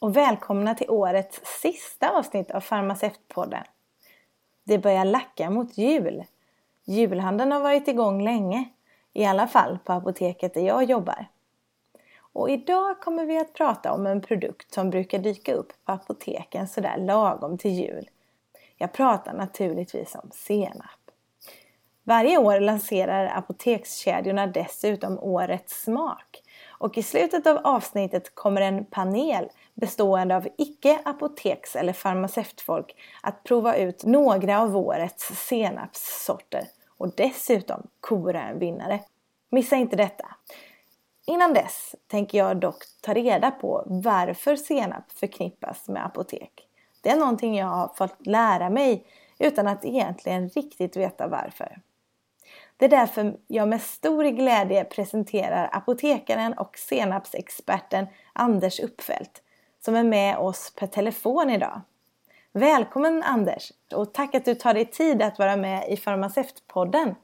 Och välkomna till årets sista avsnitt av Farmaceutpodden. Det börjar lacka mot jul. Julhandeln har varit igång länge, i alla fall på apoteket där jag jobbar. Och idag kommer vi att prata om en produkt som brukar dyka upp på apoteken sådär lagom till jul. Jag pratar naturligtvis om senap. Varje år lanserar apotekskedjorna dessutom årets smak. Och i slutet av avsnittet kommer en panel bestående av icke apoteks eller farmaceutfolk att prova ut några av årets senapssorter och dessutom kora en vinnare. Missa inte detta! Innan dess tänker jag dock ta reda på varför senap förknippas med apotek. Det är någonting jag har fått lära mig utan att egentligen riktigt veta varför. Det är därför jag med stor glädje presenterar apotekaren och senapsexperten Anders Uppfält som är med oss per telefon idag. Välkommen Anders och tack att du tar dig tid att vara med i Farmaceutpodden.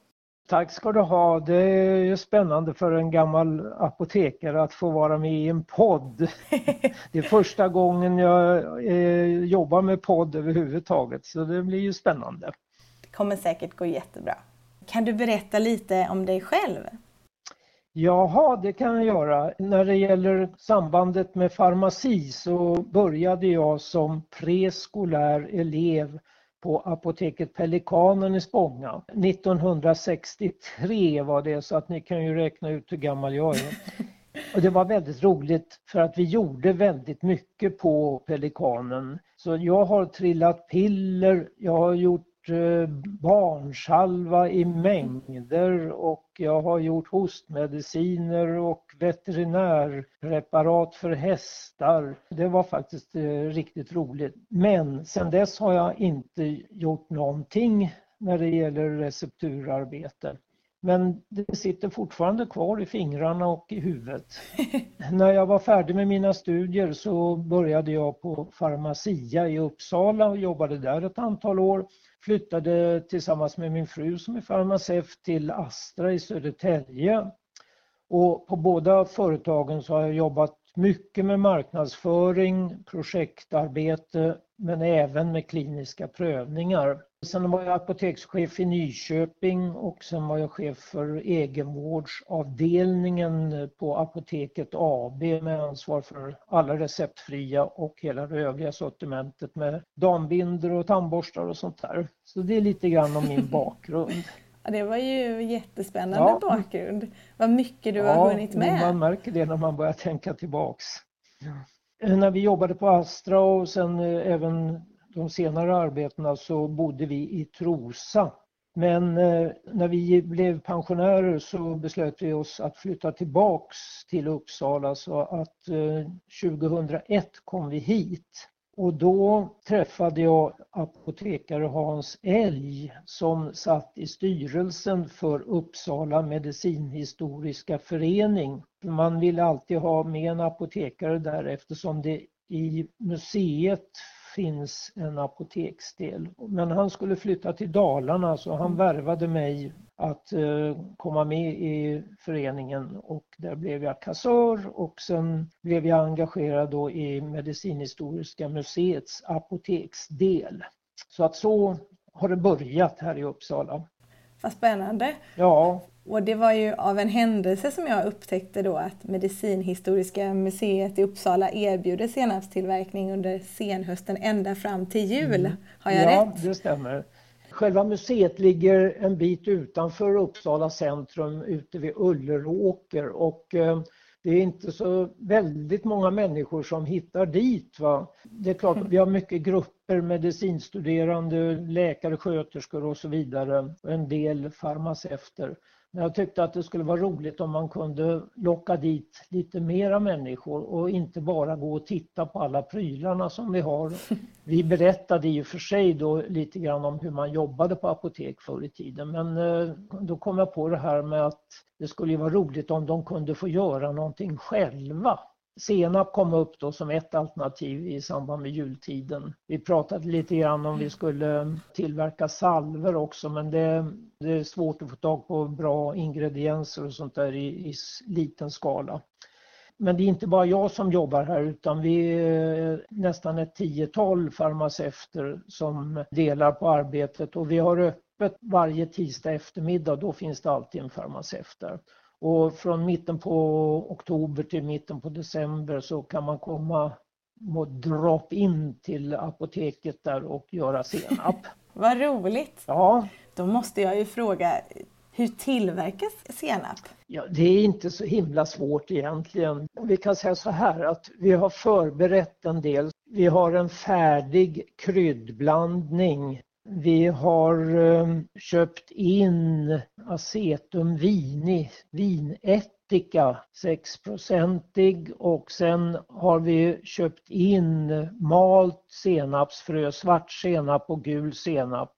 Tack ska du ha. Det är ju spännande för en gammal apotekare att få vara med i en podd. Det är första gången jag eh, jobbar med podd överhuvudtaget så det blir ju spännande. Det kommer säkert gå jättebra. Kan du berätta lite om dig själv? Jaha, det kan jag göra. När det gäller sambandet med farmaci så började jag som preskolär elev på apoteket Pelikanen i Spånga. 1963 var det så att ni kan ju räkna ut hur gammal jag är. Och det var väldigt roligt för att vi gjorde väldigt mycket på Pelikanen. Så jag har trillat piller, jag har gjort Eh, barnsalva i mängder och jag har gjort hostmediciner och veterinärpreparat för hästar. Det var faktiskt eh, riktigt roligt. Men sen dess har jag inte gjort någonting när det gäller recepturarbete. Men det sitter fortfarande kvar i fingrarna och i huvudet. När jag var färdig med mina studier så började jag på Pharmacia i Uppsala och jobbade där ett antal år flyttade tillsammans med min fru som är farmaceut till Astra i Södertälje. Och på båda företagen så har jag jobbat mycket med marknadsföring, projektarbete men även med kliniska prövningar. Sen var jag apotekschef i Nyköping och sen var jag chef för egenvårdsavdelningen på Apoteket AB med ansvar för alla receptfria och hela det övriga sortimentet med dambinder och tandborstar och sånt där. Så det är lite grann om min bakgrund. Ja, det var ju jättespännande ja. bakgrund. Vad mycket du ja, har hunnit med. man märker det när man börjar tänka tillbaks. Ja. När vi jobbade på Astra och sen eh, även de senare arbetena så bodde vi i Trosa. Men eh, när vi blev pensionärer så beslöt vi oss att flytta tillbaks till Uppsala så att eh, 2001 kom vi hit. Och då träffade jag apotekare Hans Elg som satt i styrelsen för Uppsala medicinhistoriska förening. Man ville alltid ha med en apotekare där eftersom det i museet finns en apoteksdel. Men han skulle flytta till Dalarna så han mm. värvade mig att eh, komma med i föreningen och där blev jag kassör och sen blev jag engagerad då i Medicinhistoriska museets apoteksdel. Så att så har det börjat här i Uppsala. Vad spännande! Ja. Och det var ju av en händelse som jag upptäckte då att Medicinhistoriska museet i Uppsala erbjuder senapstillverkning under senhösten ända fram till jul. Mm. Har jag ja, rätt? Ja, det stämmer. Själva museet ligger en bit utanför Uppsala centrum ute vid Ulleråker och eh, det är inte så väldigt många människor som hittar dit. Va? Det är klart, vi har mycket grupper, medicinstuderande, läkare, sköterskor och så vidare. Och en del farmaceuter. Men jag tyckte att det skulle vara roligt om man kunde locka dit lite mera människor och inte bara gå och titta på alla prylarna som vi har. Vi berättade i och för sig då lite grann om hur man jobbade på apotek förr i tiden men eh, då kom jag på det här med att det skulle vara roligt om de kunde få göra någonting själva. Senap kom upp då som ett alternativ i samband med jultiden. Vi pratade lite grann om vi skulle tillverka salver också men det, det är svårt att få tag på bra ingredienser och sånt där i, i liten skala. Men det är inte bara jag som jobbar här utan vi är nästan ett tiotal farmaceuter som delar på arbetet och vi har öppet varje tisdag eftermiddag. Då finns det alltid en farmaceut där. Och från mitten på oktober till mitten på december så kan man komma och drop in till apoteket där och göra senap. Vad roligt! Ja. Då måste jag ju fråga, hur tillverkas senap? Ja, det är inte så himla svårt egentligen. Vi kan säga så här att vi har förberett en del. Vi har en färdig kryddblandning. Vi har eh, köpt in acetum vini, vinättika 6-procentig och sen har vi köpt in malt senapsfrö, svart senap och gul senap.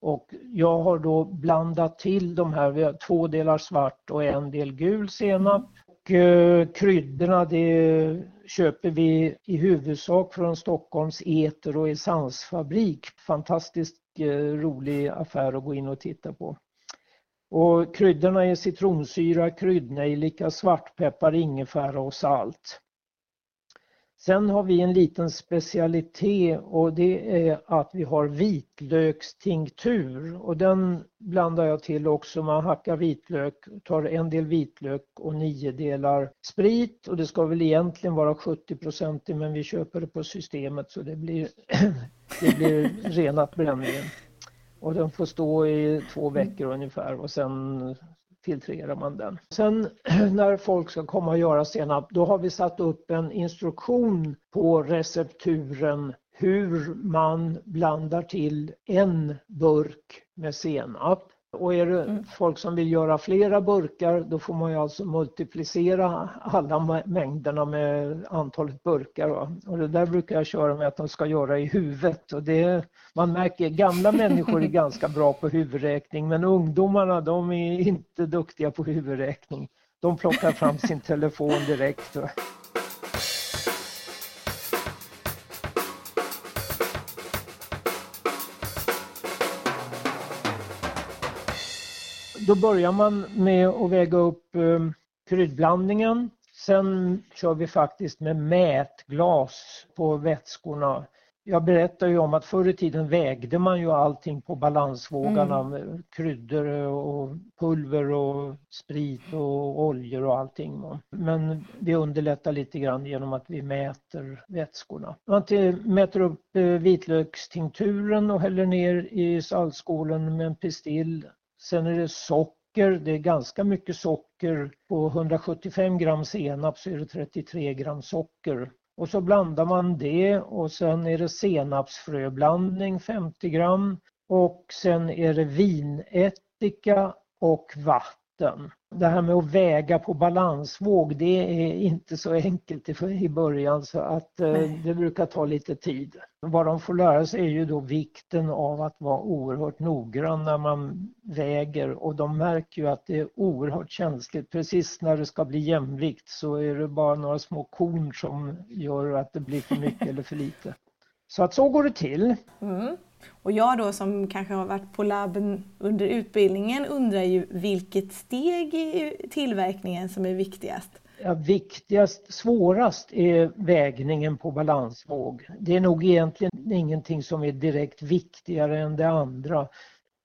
Och jag har då blandat till de här, vi har två delar svart och en del gul senap. Och, eh, kryddorna det är köper vi i huvudsak från Stockholms eter och essensfabrik. Fantastiskt eh, rolig affär att gå in och titta på. Och kryddorna är citronsyra, kryddnejlika, svartpeppar, ingefära och salt. Sen har vi en liten specialitet och det är att vi har vitlökstinktur och den blandar jag till också. Man hackar vitlök, tar en del vitlök och nio delar sprit och det ska väl egentligen vara 70% men vi köper det på systemet så det blir, det blir renat brännvin. Och den får stå i två veckor ungefär och sen filtrerar man den. Sen när folk ska komma och göra senap, då har vi satt upp en instruktion på recepturen hur man blandar till en burk med senap. Och är det mm. folk som vill göra flera burkar då får man ju alltså multiplicera alla mängderna med antalet burkar. Va? Och det där brukar jag köra med att de ska göra i huvudet. Och det, man märker gamla människor är ganska bra på huvudräkning men ungdomarna de är inte duktiga på huvudräkning. De plockar fram sin telefon direkt. Va? Då börjar man med att väga upp eh, kryddblandningen. Sen kör vi faktiskt med mätglas på vätskorna. Jag berättade ju om att förr i tiden vägde man ju allting på balansvågarna mm. kryddor och pulver och sprit och oljor och allting. Men vi underlättar lite grann genom att vi mäter vätskorna. Man mäter upp eh, vitlökstinkturen och häller ner i saltskålen med en pistill Sen är det socker, det är ganska mycket socker. På 175 gram senap så är det 33 gram socker. Och så blandar man det och sen är det senapsfröblandning 50 gram och sen är det vinättika och vatten det här med att väga på balansvåg det är inte så enkelt i början så att eh, det brukar ta lite tid. Vad de får lära sig är ju då vikten av att vara oerhört noggrann när man väger och de märker ju att det är oerhört känsligt. Precis när det ska bli jämvikt så är det bara några små korn som gör att det blir för mycket eller för lite. Så att så går det till. Mm. Och jag då som kanske har varit på labben under utbildningen undrar ju vilket steg i tillverkningen som är viktigast? Ja, viktigast, svårast är vägningen på balansvåg. Det är nog egentligen ingenting som är direkt viktigare än det andra.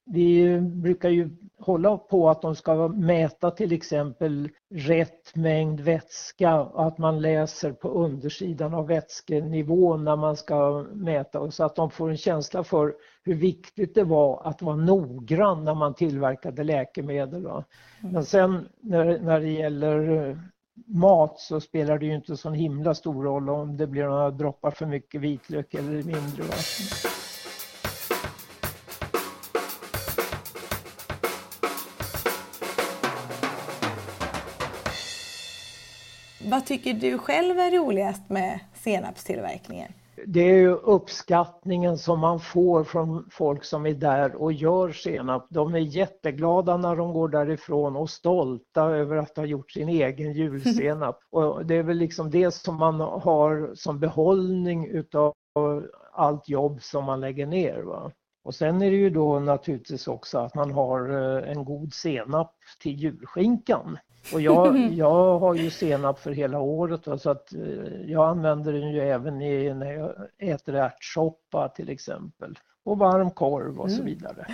Vi brukar ju hålla på att de ska mäta till exempel rätt mängd vätska, att man läser på undersidan av vätskenivån när man ska mäta så att de får en känsla för hur viktigt det var att vara noggrann när man tillverkade läkemedel. Mm. Men sen när, när det gäller eh, mat så spelar det ju inte så himla stor roll om det blir några droppar för mycket vitlök eller mindre. Va? Vad tycker du själv är roligast med senapstillverkningen? Det är ju uppskattningen som man får från folk som är där och gör senap. De är jätteglada när de går därifrån och stolta över att ha gjort sin egen julsenap. Och det är väl liksom det som man har som behållning utav allt jobb som man lägger ner. Va? Och sen är det ju då naturligtvis också att man har eh, en god senap till julskinkan. Och jag, jag har ju senap för hela året så att eh, jag använder den ju även i, när jag äter ärtsoppa till exempel. Och varm korv och så mm. vidare.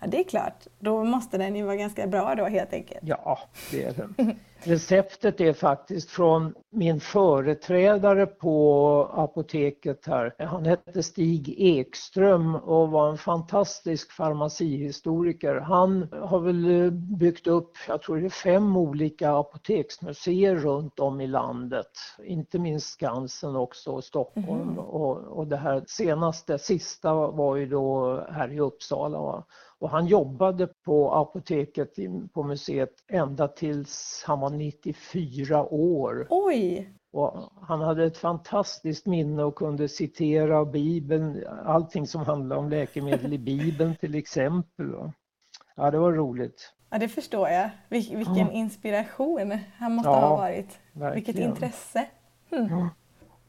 Ja, det är klart. Då måste den ju vara ganska bra då helt enkelt. Ja, det är den. Receptet är faktiskt från min företrädare på apoteket här. Han hette Stig Ekström och var en fantastisk farmacihistoriker. Han har väl byggt upp, jag tror det är fem olika apoteksmuseer runt om i landet. Inte minst Skansen också och Stockholm. Mm. Och, och det här senaste, sista var ju då här i Uppsala. Och han jobbade på apoteket på museet ända tills han var 94 år. Oj! Och han hade ett fantastiskt minne och kunde citera Bibeln, allting som handlar om läkemedel i Bibeln till exempel. Ja, det var roligt. Ja, det förstår jag. Vil vilken ja. inspiration han måste ja, ha varit. Verkligen. Vilket intresse. Hm. Ja.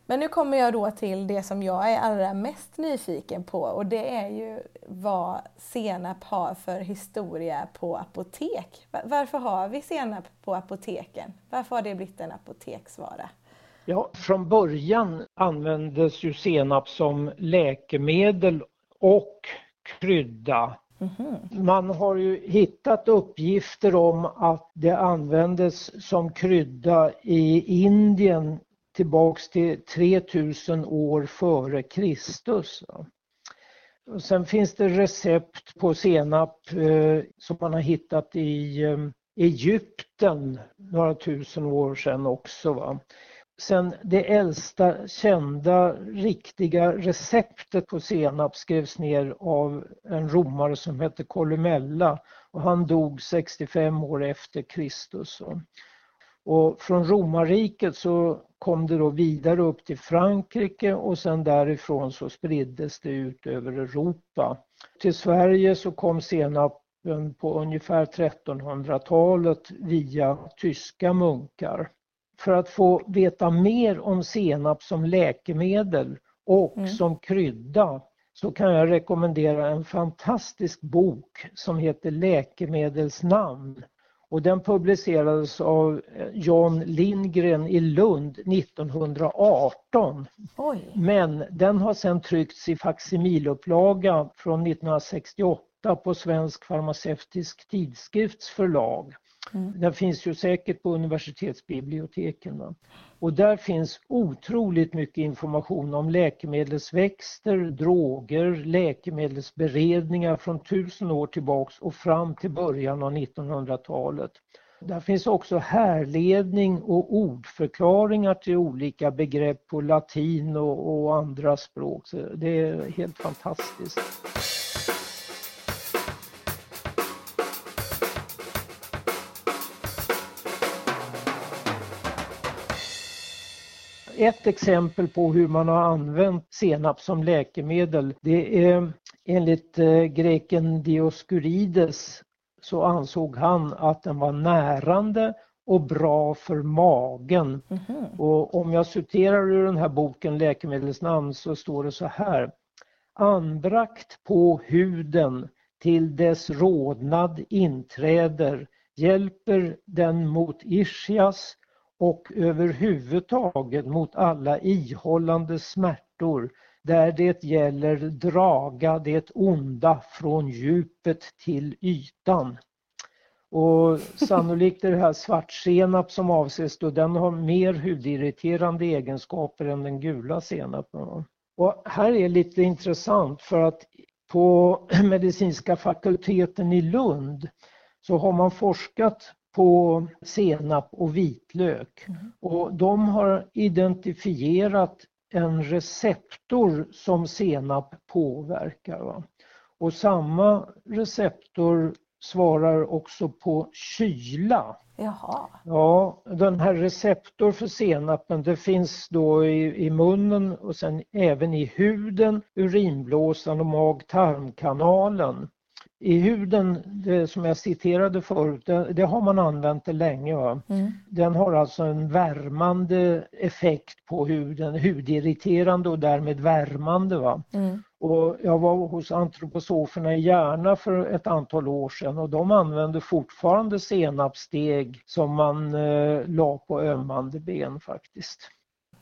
Men nu kommer jag då till det som jag är allra mest nyfiken på och det är ju vad senap har för historia på apotek. Varför har vi senap på apoteken? Varför har det blivit en apoteksvara? Ja, från början användes ju senap som läkemedel och krydda. Mm -hmm. Man har ju hittat uppgifter om att det användes som krydda i Indien tillbaks till 3000 år före Kristus. Och sen finns det recept på senap eh, som man har hittat i eh, Egypten några tusen år sedan också. Va? Sen det äldsta kända riktiga receptet på senap skrevs ner av en romare som hette Columella och han dog 65 år efter Kristus. Och från romarriket så kom det då vidare upp till Frankrike och sen därifrån så spriddes det ut över Europa. Till Sverige så kom senapen på ungefär 1300-talet via tyska munkar. För att få veta mer om senap som läkemedel och mm. som krydda så kan jag rekommendera en fantastisk bok som heter Läkemedelsnamn och den publicerades av eh, John Lindgren i Lund 1918. Oj. Men den har sedan tryckts i faksimilupplaga från 1968 på Svensk farmaceutisk tidskrifts förlag. Mm. Den finns ju säkert på universitetsbiblioteken. Och där finns otroligt mycket information om läkemedelsväxter, droger, läkemedelsberedningar från tusen år tillbaks och fram till början av 1900-talet. Där finns också härledning och ordförklaringar till olika begrepp på latin och, och andra språk. Så det är helt fantastiskt. Ett exempel på hur man har använt senap som läkemedel det är enligt eh, greken Dioskurides så ansåg han att den var närande och bra för magen. Mm -hmm. Och om jag citerar ur den här boken Läkemedelsnamn så står det så här. Anbrakt på huden till dess rodnad inträder hjälper den mot ischias och överhuvudtaget mot alla ihållande smärtor där det gäller draga det onda från djupet till ytan. Och sannolikt är det här svartsenap som avses då den har mer hudirriterande egenskaper än den gula senapen. Och här är lite intressant för att på medicinska fakulteten i Lund så har man forskat på senap och vitlök. Mm. Och de har identifierat en receptor som senap påverkar. Va? Och samma receptor svarar också på kyla. Jaha. Ja, den här receptor för senapen det finns då i, i munnen och sen även i huden, urinblåsan och mag-tarmkanalen. I huden, det som jag citerade förut, det, det har man använt det länge. Mm. Den har alltså en värmande effekt på huden, hudirriterande och därmed värmande. Va? Mm. Och jag var hos antroposoferna i Järna för ett antal år sedan och de använder fortfarande senapssteg som man eh, la på ömmande ben faktiskt.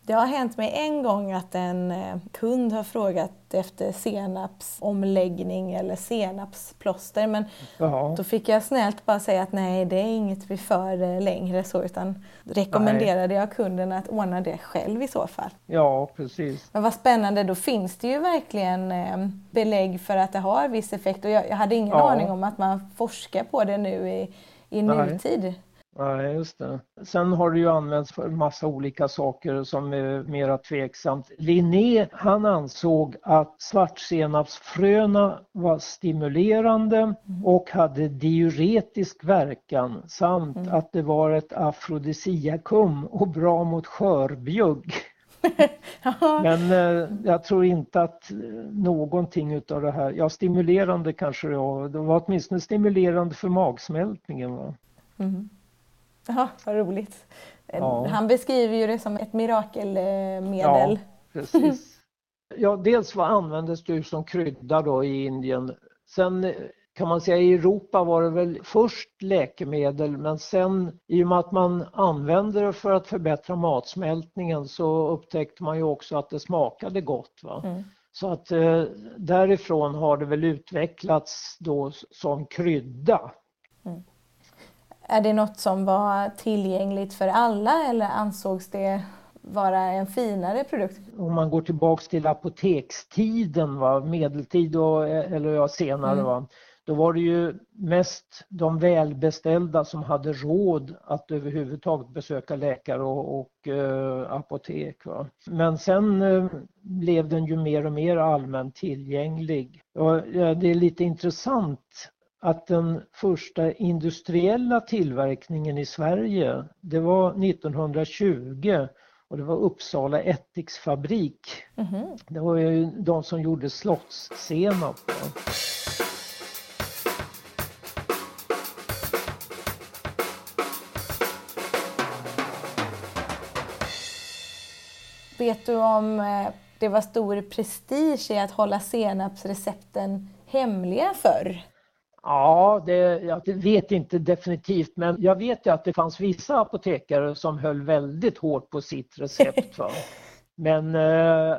Det har hänt mig en gång att en eh, kund har frågat efter senapsomläggning eller senapsplåster men ja. då fick jag snällt bara säga att nej det är inget vi för eh, längre så utan rekommenderade nej. jag kunden att ordna det själv i så fall. Ja precis. Men vad spännande, då finns det ju verkligen eh, belägg för att det har viss effekt och jag, jag hade ingen ja. aning om att man forskar på det nu i, i nutid. Nej, just det. Sen har det ju använts för massa olika saker som är mera tveksamt. Linné, han ansåg att svartsenapsfröna var stimulerande och hade diuretisk verkan samt mm. att det var ett afrodisiakum och bra mot skörbjugg. Men eh, jag tror inte att någonting utav det här, ja stimulerande kanske det var, det var åtminstone stimulerande för magsmältningen. Va? Mm. Ja, vad roligt. Ja. Han beskriver ju det som ett mirakelmedel. Ja, precis. Ja, dels vad användes det som krydda då i Indien. Sen kan man säga i Europa var det väl först läkemedel men sen i och med att man använde det för att förbättra matsmältningen så upptäckte man ju också att det smakade gott. Va? Mm. Så att eh, därifrån har det väl utvecklats då som krydda. Mm. Är det något som var tillgängligt för alla eller ansågs det vara en finare produkt? Om man går tillbaks till apotekstiden, va? medeltid och, eller ja, senare, mm. va? då var det ju mest de välbeställda som hade råd att överhuvudtaget besöka läkare och, och eh, apotek. Va? Men sen eh, blev den ju mer och mer allmänt tillgänglig. Och, ja, det är lite intressant att den första industriella tillverkningen i Sverige, det var 1920 och det var Uppsala ättiksfabrik. Mm -hmm. Det var ju de som gjorde slottssenap. Vet du om eh, det var stor prestige i att hålla senapsrecepten hemliga förr? Ja, det, jag vet inte definitivt men jag vet ju att det fanns vissa apotekare som höll väldigt hårt på sitt recept. Va? Men eh,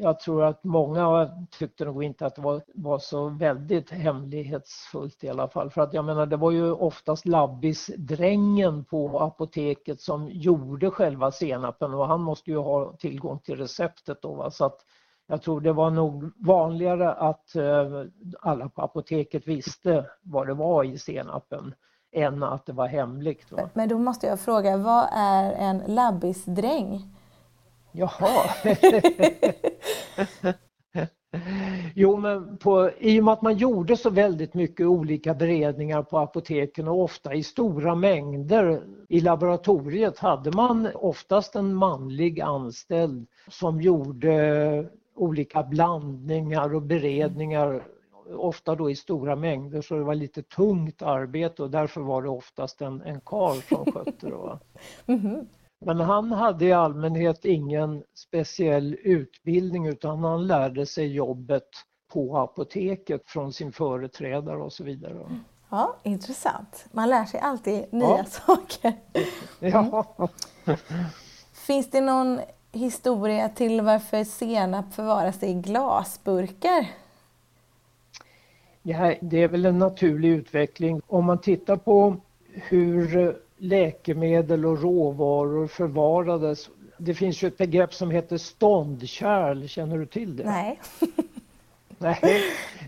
jag tror att många tyckte nog inte att det var, var, så väldigt hemlighetsfullt i alla fall. För att jag menar det var ju oftast labbisdrängen på apoteket som gjorde själva senapen och han måste ju ha tillgång till receptet då. Va? Så att jag tror det var nog vanligare att eh, alla på apoteket visste vad det var i senapen än att det var hemligt. Va? Men då måste jag fråga, vad är en labbisdräng? Jaha. Jo, men på, i och med att man gjorde så väldigt mycket olika beredningar på apoteken och ofta i stora mängder i laboratoriet hade man oftast en manlig anställd som gjorde olika blandningar och beredningar ofta då i stora mängder så det var lite tungt arbete och därför var det oftast en, en karl som skötte det. Mm -hmm. Men han hade i allmänhet ingen speciell utbildning utan han lärde sig jobbet på apoteket från sin företrädare och så vidare. Ja, intressant. Man lär sig alltid nya ja. saker. Ja. Finns det någon historia till varför senap förvaras i glasburkar? Ja, det är väl en naturlig utveckling. Om man tittar på hur läkemedel och råvaror förvarades. Det finns ju ett begrepp som heter ståndkärl, känner du till det? Nej. Nej.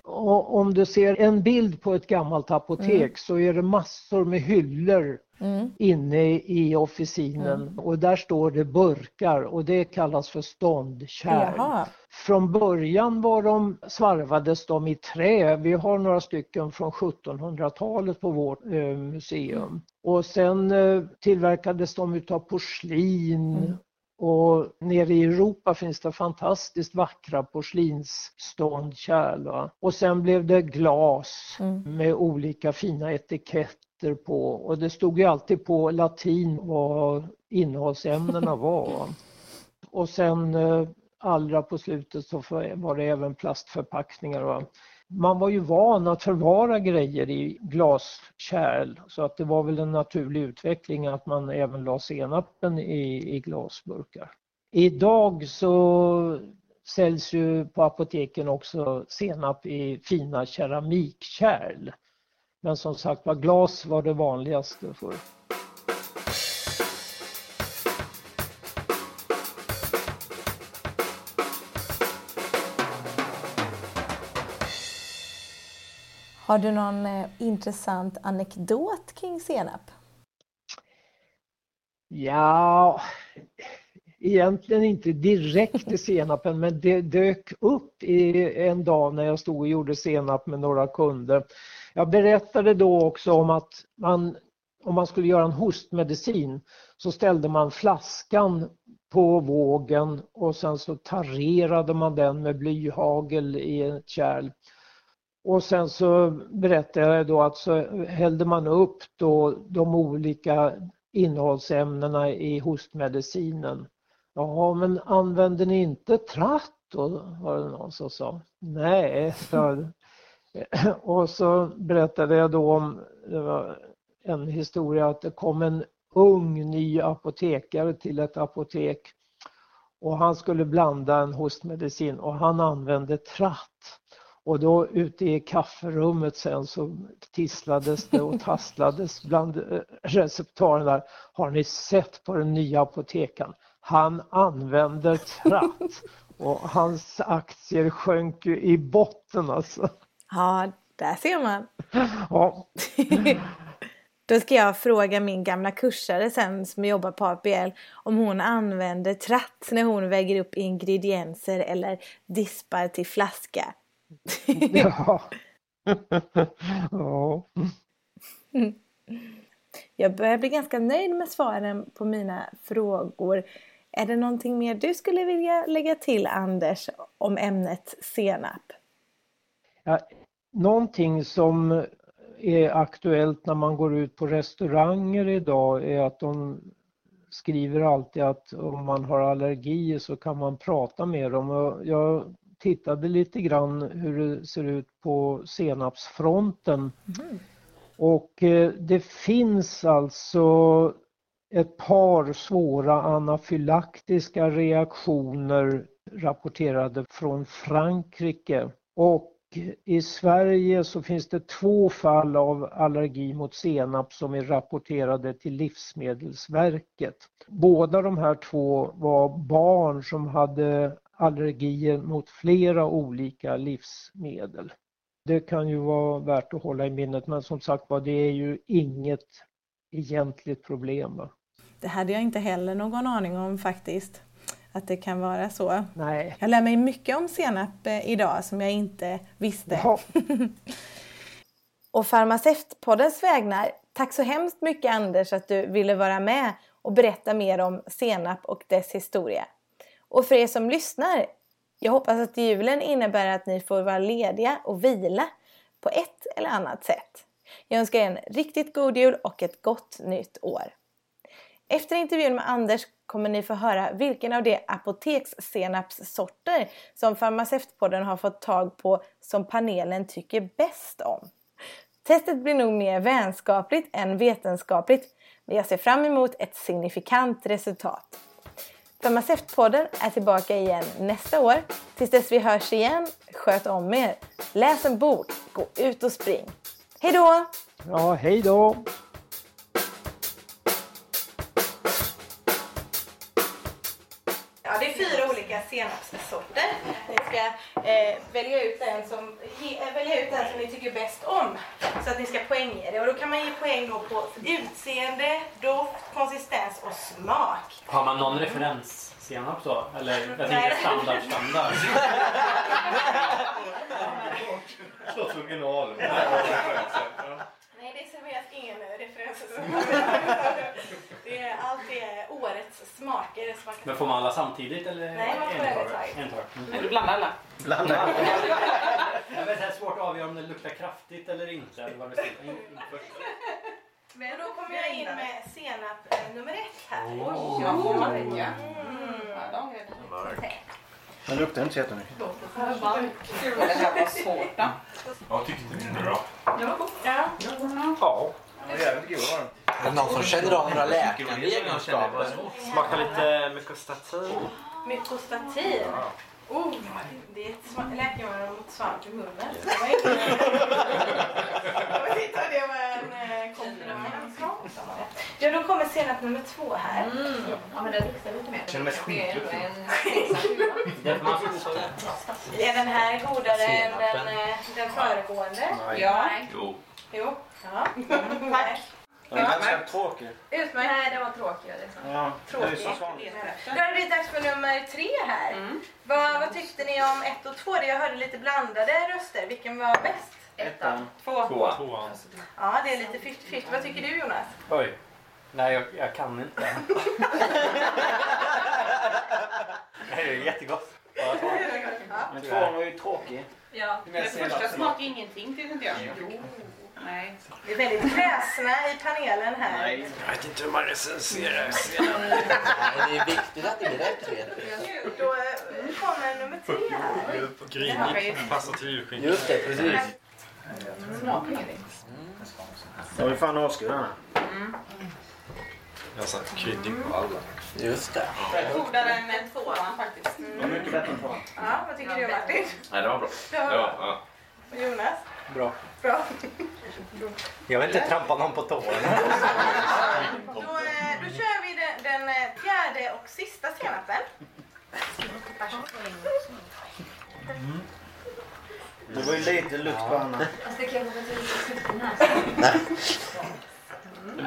Och om du ser en bild på ett gammalt apotek mm. så är det massor med hyllor mm. inne i officinen mm. och där står det burkar och det kallas för ståndkärl. Jaha. Från början var de, svarvades de i trä. Vi har några stycken från 1700-talet på vårt eh, museum. Och sen eh, tillverkades de utav porslin mm Och nere i Europa finns det fantastiskt vackra porslinsståndkärl. Och sen blev det glas mm. med olika fina etiketter på och det stod ju alltid på latin vad innehållsämnena var. Och sen eh, allra på slutet så var det även plastförpackningar. Va? man var ju van att förvara grejer i glaskärl så att det var väl en naturlig utveckling att man även la senapen i, i glasburkar. Idag så säljs ju på apoteken också senap i fina keramikkärl. Men som sagt var glas var det vanligaste förr. Har du någon eh, intressant anekdot kring senap? Ja, egentligen inte direkt i senapen men det dök upp i en dag när jag stod och gjorde senap med några kunder. Jag berättade då också om att man, om man skulle göra en hostmedicin så ställde man flaskan på vågen och sen så tarerade man den med blyhagel i ett kärl. Och sen så berättade jag då att så hällde man upp då de olika innehållsämnena i hostmedicinen. Ja, men använder ni inte tratt då? var det någon som sa. Nej, och så berättade jag då om det var en historia att det kom en ung ny apotekare till ett apotek och han skulle blanda en hostmedicin och han använde tratt. Och då ute i kafferummet sen så tisslades det och tasslades bland eh. Har ni sett på den nya apotekaren? Han använder tratt och hans aktier sjönk ju i botten alltså. Ja, där ser man. Ja. Då ska jag fråga min gamla kursare sen som jobbar på APL om hon använder tratt när hon väger upp ingredienser eller dispar till flaska. ja. ja. Jag börjar bli ganska nöjd med svaren på mina frågor. Är det någonting mer du skulle vilja lägga till Anders om ämnet senap? Ja, någonting som är aktuellt när man går ut på restauranger idag är att de skriver alltid att om man har allergier så kan man prata med dem. Jag tittade lite grann hur det ser ut på senapsfronten. Mm. Och eh, det finns alltså ett par svåra anafylaktiska reaktioner rapporterade från Frankrike. Och i Sverige så finns det två fall av allergi mot senap som är rapporterade till Livsmedelsverket. Båda de här två var barn som hade allergier mot flera olika livsmedel. Det kan ju vara värt att hålla i minnet men som sagt var det är ju inget egentligt problem. Det hade jag inte heller någon aning om faktiskt. Att det kan vara så. Nej. Jag lär mig mycket om senap eh, idag som jag inte visste. Ja. och Farmaceutpoddens vägnar, tack så hemskt mycket Anders att du ville vara med och berätta mer om senap och dess historia. Och för er som lyssnar, jag hoppas att julen innebär att ni får vara lediga och vila på ett eller annat sätt. Jag önskar er en riktigt god jul och ett gott nytt år. Efter intervjun med Anders kommer ni få höra vilken av de apotekssenapssorter som Farmaceutpodden har fått tag på som panelen tycker bäst om. Testet blir nog mer vänskapligt än vetenskapligt men jag ser fram emot ett signifikant resultat. Farmaceutpodden är tillbaka igen nästa år. Tills dess vi hörs igen, sköt om er. Läs en bok, gå ut och spring. Hej då! Ja, hej då! Eh, välja, ut den som, he, eh, välja ut den som ni tycker bäst om. Så att ni ska poängge det. Och då kan man ge poäng då på utseende, doft, konsistens och smak. Har man någon referens senap så? Eller jag tänker standard, standard. Slåss original. Nej, det serveras ingen referens. det är allt är smaker. kan- Men får man alla samtidigt eller Nej, man får en i taget? En taget. Mm. Eller blanda alla. Blanda. Det är svårt att avgöra om det luktar kraftigt eller inte. Eller vad det. In-. Men då kommer jag in med senap eh, nummer ett här. Oj, ja, får man det. Den luktar inte så jättemycket. Det här var svårt då. Jag tyckte det var bra. Ja. Ja. Den var jävligt god var den. Är det någon som känner av några läkande egenskaper? Smakar lite mykostatin. Mykostatin. Oh, det är ett läkemedel mot svamp i munnen. Det var inte... Jag vet inte om det var en eh, komplimang. Ja, då kommer senap nummer två här. Ja, men det luktar lite mer. Känner mig. Det är den här godare än den, eh, den föregående? Ja. Jo. Jo. Ja. Tack. Den är ganska tråkig. Utmärkt. Nej, det var tråkigare. liksom. Ja, det är Tråkig. så vanligt. Då har det blivit dags för nummer tre här. Mm. Vad, vad tyckte ni om ett och två? Jag hörde lite blandade röster. Vilken var bäst? Ettan. Två. Tvåa. Tvåan. Ja, det är lite 50-50. Vad tycker du Jonas? Oj. Nej, jag, jag kan inte. Det är jättegott. Ja, Men tvåan var ju tråkig. Ja. Det är Den första smakar ingenting tyckte inte jag. Nej. Vi är väldigt kräsna i panelen här. Nej. Jag vet inte hur man recenserar Nej, det är viktigt att det blir rätt Fredrik. Då eh, kommer nummer tre här. Grinig. Passar till julskinka. Just det, precis. Smakar ingenting. Jag vill fan avskuren här. Jag har satt kryddig på alla. Just det. Godare än en tvåan faktiskt. Mycket bättre än tvåan. Ja, vad tycker du Martin? Nej, det var bra. Det var Ja, bra. ja. Och Jonas? Bra. Bra. Jag vill inte trampa någon på tårna. Då, eh, då kör vi den, den eh, fjärde och sista senapen. Det var ju lite lukt på Anna.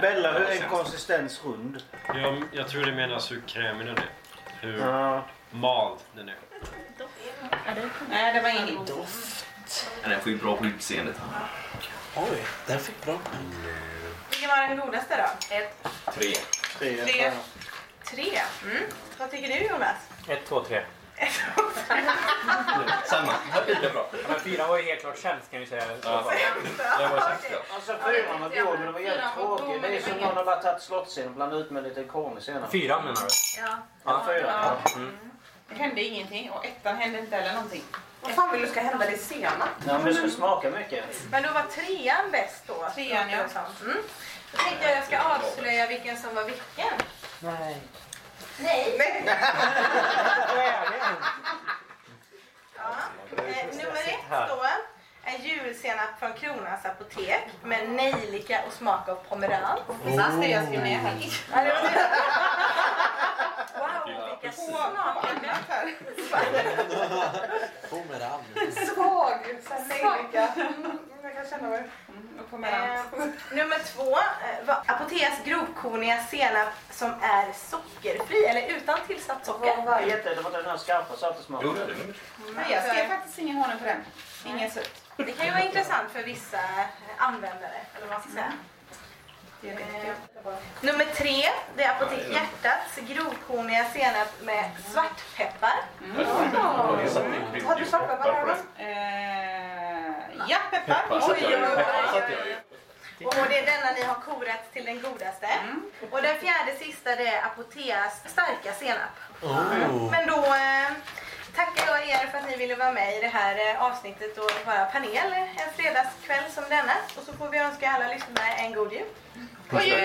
Bella, hur är en konsistens rund? Jag, jag tror det menas hur krämig den är. Hur Ja. mald den är. Nej, det var inget. Den får ju bra på utseendet. Oj, den fick bra. Vilken var den godaste då? Ett, Tre. Tre. Tre. tre. Mm. Vad tycker du Jonas? Ett, två, tre. Samma. Lika bra. Men fyran var ju helt klart sämst kan vi säga. Ja. Det var sämst. Okej. Alltså fyran var god men det var jävligt tråkig. Det är som någon har bara tagit slottsen och blandat ut med lite korn i senare. Fyran menar du? Ja. Ja, fyran. Ja. Det hände ingenting och ettan hände inte heller någonting. Vad fan vill du ska hända det senare? Ja, men det ska smaka mycket. Men då var trean bäst då? Trean, ja. Mm. Då tänkte jag jag ska avslöja vilken som var vilken. Nej. Nej. Det? Ja. Eh, nummer ett då är julsenap från Kronans apotek med nejlika och smak av pomerans. Precis det jag skrev ner här. Pomerans. Svag nejlika. Jag kan känna mig. Eh, nummer två eh, Apoteas grovkorniga senap som är sockerfri eller utan tillsatt socker. Vad heter det? var den här skarpa saltsmaken. Nej, jag skrev faktiskt ingen honung på den. Ingen sött. Det kan ju vara intressant för vissa eh, användare, eller vad man ska säga. Nummer tre, det är Apotek Hjärtats grovkorniga senap med svartpeppar. Har du svartpeppar här? Eh, ja, peppar. Oj, oj, oj. Och det är denna ni har korat till den godaste. Och den fjärde sista det är Apoteas starka senap. Men då eh, tackar jag er för att ni ville vara med i det här eh, avsnittet och vara panel en fredagskväll som denna. Och så får vi önska alla lyssnare en god jul. God jul!